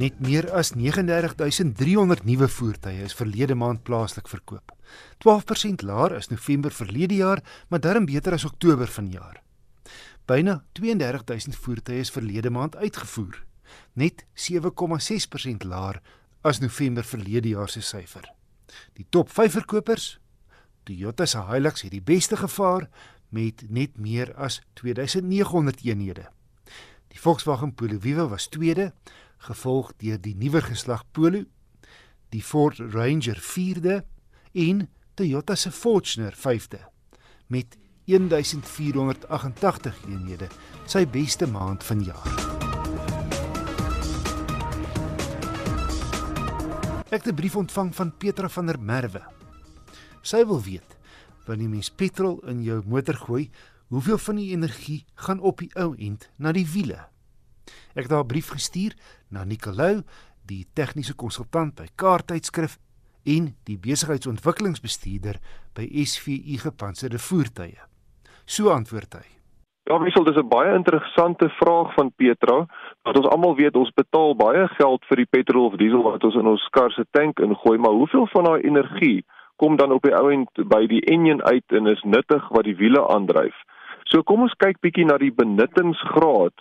Net meer as 39300 nuwe voertuie is verlede maand plaaslik verkoop. 12% laer as November verlede jaar, maar darm beter as Oktober vanjaar. Byna 32000 voertuie is verlede maand uitgevoer, net 7,6% laer as November verlede jaar se syfer. Die top 5 verkopers, Toyota se Hilux het die beste gevaar met net meer as 2900 eenhede. Die Volkswagen Polo Vivo was tweede, gevolg deur die nuwer geslag Polo, die Ford Ranger 4de en Toyota se Fortuner 5de met 1488 eenhede, sy beste maand van jaar. Ek het 'n brief ontvang van Petra van der Merwe. Sy wil weet wanneer mens petrol in jou motor gooi, hoeveel van die energie gaan op die ou end na die wiele? Ek het haar brief gestuur na Nicolou, die tegniese konsultant by Kaarttydskrif en die besigheidsontwikkelingsbestuurder by SVU Gepantserde Voertuie. So antwoord hy. Ja, wissel dis 'n baie interessante vraag van Petra. Want ons almal weet ons betaal baie geld vir die petrol of diesel wat ons in ons kar se tank ingooi, maar hoeveel van daai energie kom dan op die ou end by die enjin uit en is nuttig wat die wiele aandryf? So kom ons kyk bietjie na die benuttingsgraad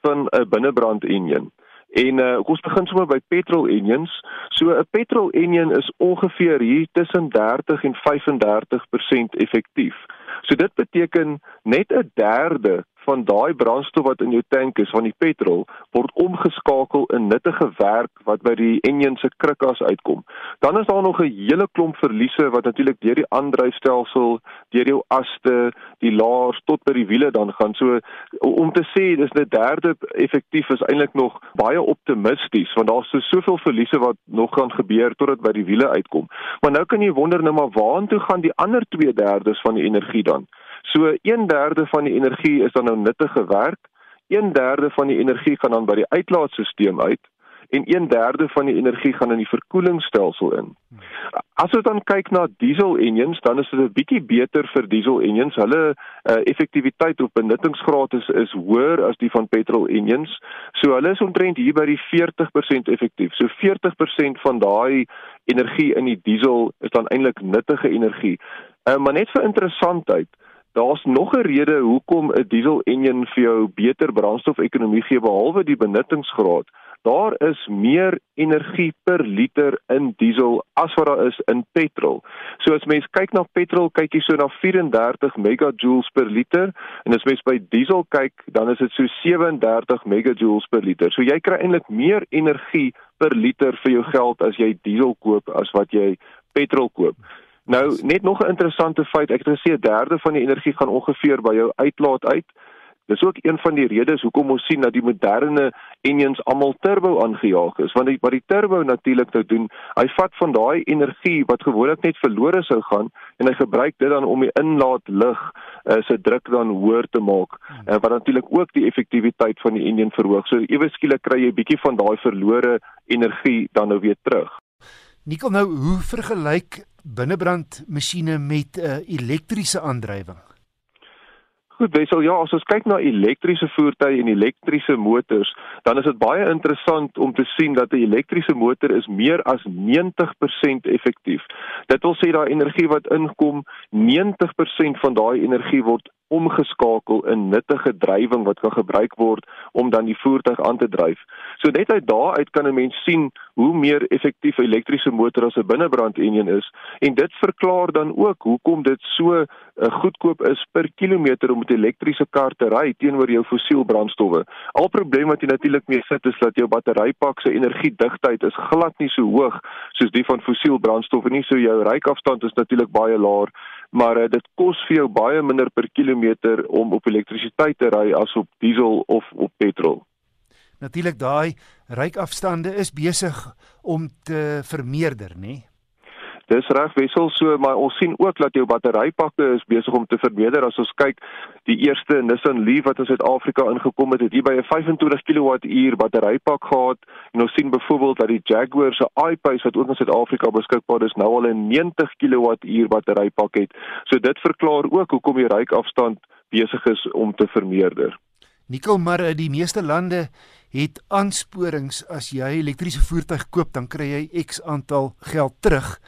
van 'n binnebrand enjin. En uh, ons begin sommer by petrol engines. So 'n petrol engine is ongeveer hier tussen 30 en 35% effektief. So dit beteken net 'n derde van daai brandstof wat in jou tank is van die petrol word omgeskakel in nuttige werk wat by die enjin se krikkas uitkom. Dan is daar nog 'n hele klomp verliese wat natuurlik deur die aandryfstelsel, deur jou aste, die laars tot by die wiele dan gaan. So om te sê dis 'n derde effektief is eintlik nog baie optimisties want daar's so soveel verliese wat nog gaan gebeur totdat by die wiele uitkom. Maar nou kan jy wonder nou maar waartoe gaan die ander 2/3 van die energie dan? So 1/3 van die energie is dan nou nuttige werk, 1/3 van die energie gaan dan by die uitlaatstelsel uit en 1/3 van die energie gaan in die verkoelingsstelsel in. As ons dan kyk na diesel engines, dan is dit 'n bietjie beter vir diesel engines. Hulle uh, effektiwiteit of benuttingsgraad is is hoër as die van petrol engines. So hulle is omtrent hier by die 40% effektief. So 40% van daai energie in die diesel is dan eintlik nuttige energie. Uh, maar net vir interessantheid, Daar's nog 'n rede hoekom 'n diesel enjin vir jou beter brandstofekonomie gee behalwe die benuttingsgraad. Daar is meer energie per liter in diesel as wat daar is in petrol. So as mens kyk na petrol, kyk jy so na 34 megajoules per liter en as mens by diesel kyk, dan is dit so 37 megajoules per liter. So jy kry eintlik meer energie per liter vir jou geld as jy diesel koop as wat jy petrol koop. Nou net nog 'n interessante feit, ek het gesê 'n derde van die energie gaan ongeveer by jou uitlaat uit. Dis ook een van die redes hoekom ons sien dat die moderne engines almal turbo aangejaag is, want die, wat die turbo natuurlik nou doen, hy vat van daai energie wat gewoonlik net verlore sou gaan en hy gebruik dit dan om die inlaat lug uh, se druk dan hoër te maak, uh, wat natuurlik ook die effektiwiteit van die engine verhoog. So ewe skielik kry jy 'n bietjie van daai verlore energie dan nou weer terug. Nikkel nou, hoe vergelyk binnebrand masjiene met 'n uh, elektriese aandrywing? Goed, Wessel, ja, as ons kyk na elektriese voertuie en elektriese motors, dan is dit baie interessant om te sien dat 'n elektriese motor is meer as 90% effektief. Dit wil sê daai energie wat inkom, 90% van daai energie word omgeskakel in nuttige drywing wat kan gebruik word om dan die voertuig aan te dryf. So net uit daaruit kan 'n mens sien hoe meer effektief 'n elektriese motor as 'n binnebrand enjin is en dit verklaar dan ook hoekom dit so uh, goedkoop is per kilometer om met 'n elektriese kar te ry teenoor jou fossiel brandstowwe. Al probleem wat jy natuurlik mee sit is dat jou batterypak se energiedigtheid is glad nie so hoog soos die van fossiel brandstowwe nie. So jou ryafstand is natuurlik baie laer maar uh, dit kos vir jou baie minder per kilometer om op elektrisiteit te ry as op diesel of op petrol. Natuurlik daai ryafstande is besig om te vermeerder, nê? Nee? Dis reg wissel so, maar ons sien ook dat jou batterypakke is besig om te verbeter. As ons kyk, die eerste Nissan Leaf wat in Suid-Afrika ingekom het, het hier by 'n 25 kWh batterypak gehad. En ons sien byvoorbeeld dat die Jaguar se I-Pace wat ook in Suid-Afrika beskikbaar is, nou al 'n 90 kWh batterypak het. So dit verklaar ook hoekom die ryafstand besig is om te vermeerder. Nikkel maar in die meeste lande het aansporings as jy elektriese voertuig koop, dan kry jy X aantal geld terug.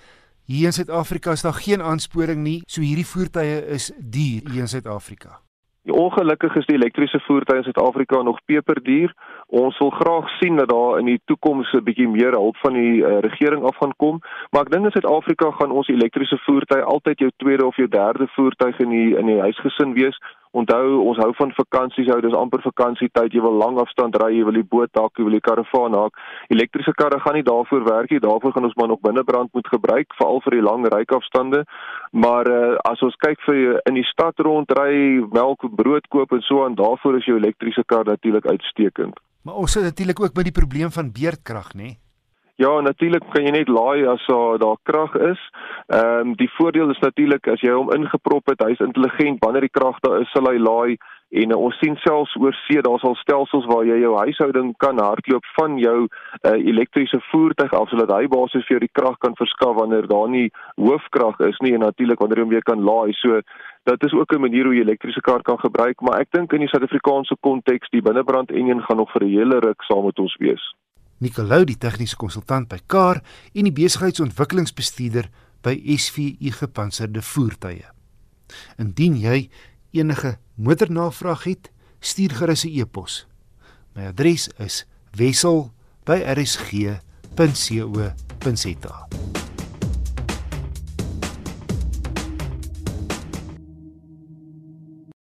Hier in Suid-Afrika is daar geen aansporing nie, so hierdie voertuie is duur hier in Suid-Afrika. Die ongelukkig is die elektriese voertuie in Suid-Afrika nog peperduur. Ons wil graag sien dat daar in die toekoms 'n bietjie meer hulp van die uh, regering af gaan kom, maar ek dink in Suid-Afrika gaan ons elektriese voertuie altyd jou tweede of jou derde voertuig in die in die huisgesin wees. Onthou, ons hou van vakansies, hou dis amper vakansietyd. Jy wil lang afstand ry, jy wil die boot haak, jy wil die karavaan haak. Elektriese karre gaan nie daarvoor werk nie. Daarvoor gaan ons maar nog binnebrand moet gebruik, veral vir die lang ryafstande. Maar uh, as ons kyk vir in die stad rondry, melk, brood koop en so aan, daarvoor is jou elektriese kar natuurlik uitstekend. Maar ons het natuurlik ook met die probleem van beerdkrag, nê? Ja, natuurlik kan jy net laai as uh, daar krag is. Ehm um, die voordeel is natuurlik as jy hom ingeprop het, hy's intelligent. Wanneer die krag daar is, sal hy laai en uh, ons sien selfs oor see daar's al stelsels waar jy jou huishouding kan hardloop van jou uh, elektriese voertuig af sodat hy basies vir jou die krag kan verskaf wanneer daar nie hoofkrag is nie en natuurlik wanneer jy hom weer kan laai. So dit is ook 'n manier hoe jy elektriese kar kan gebruik, maar ek dink in die Suid-Afrikaanse konteks die binnebrand enjin gaan nog vir 'n hele ruk saam met ons wees. Nicolou, die tegniese konsultant by Kar en die besigheidsontwikkelingsbestuurder by SVU Gepantserde Voertuie. Indien jy enige motornavraag het, stuur gerus 'n e-pos. My adres is wissel@rsg.co.za.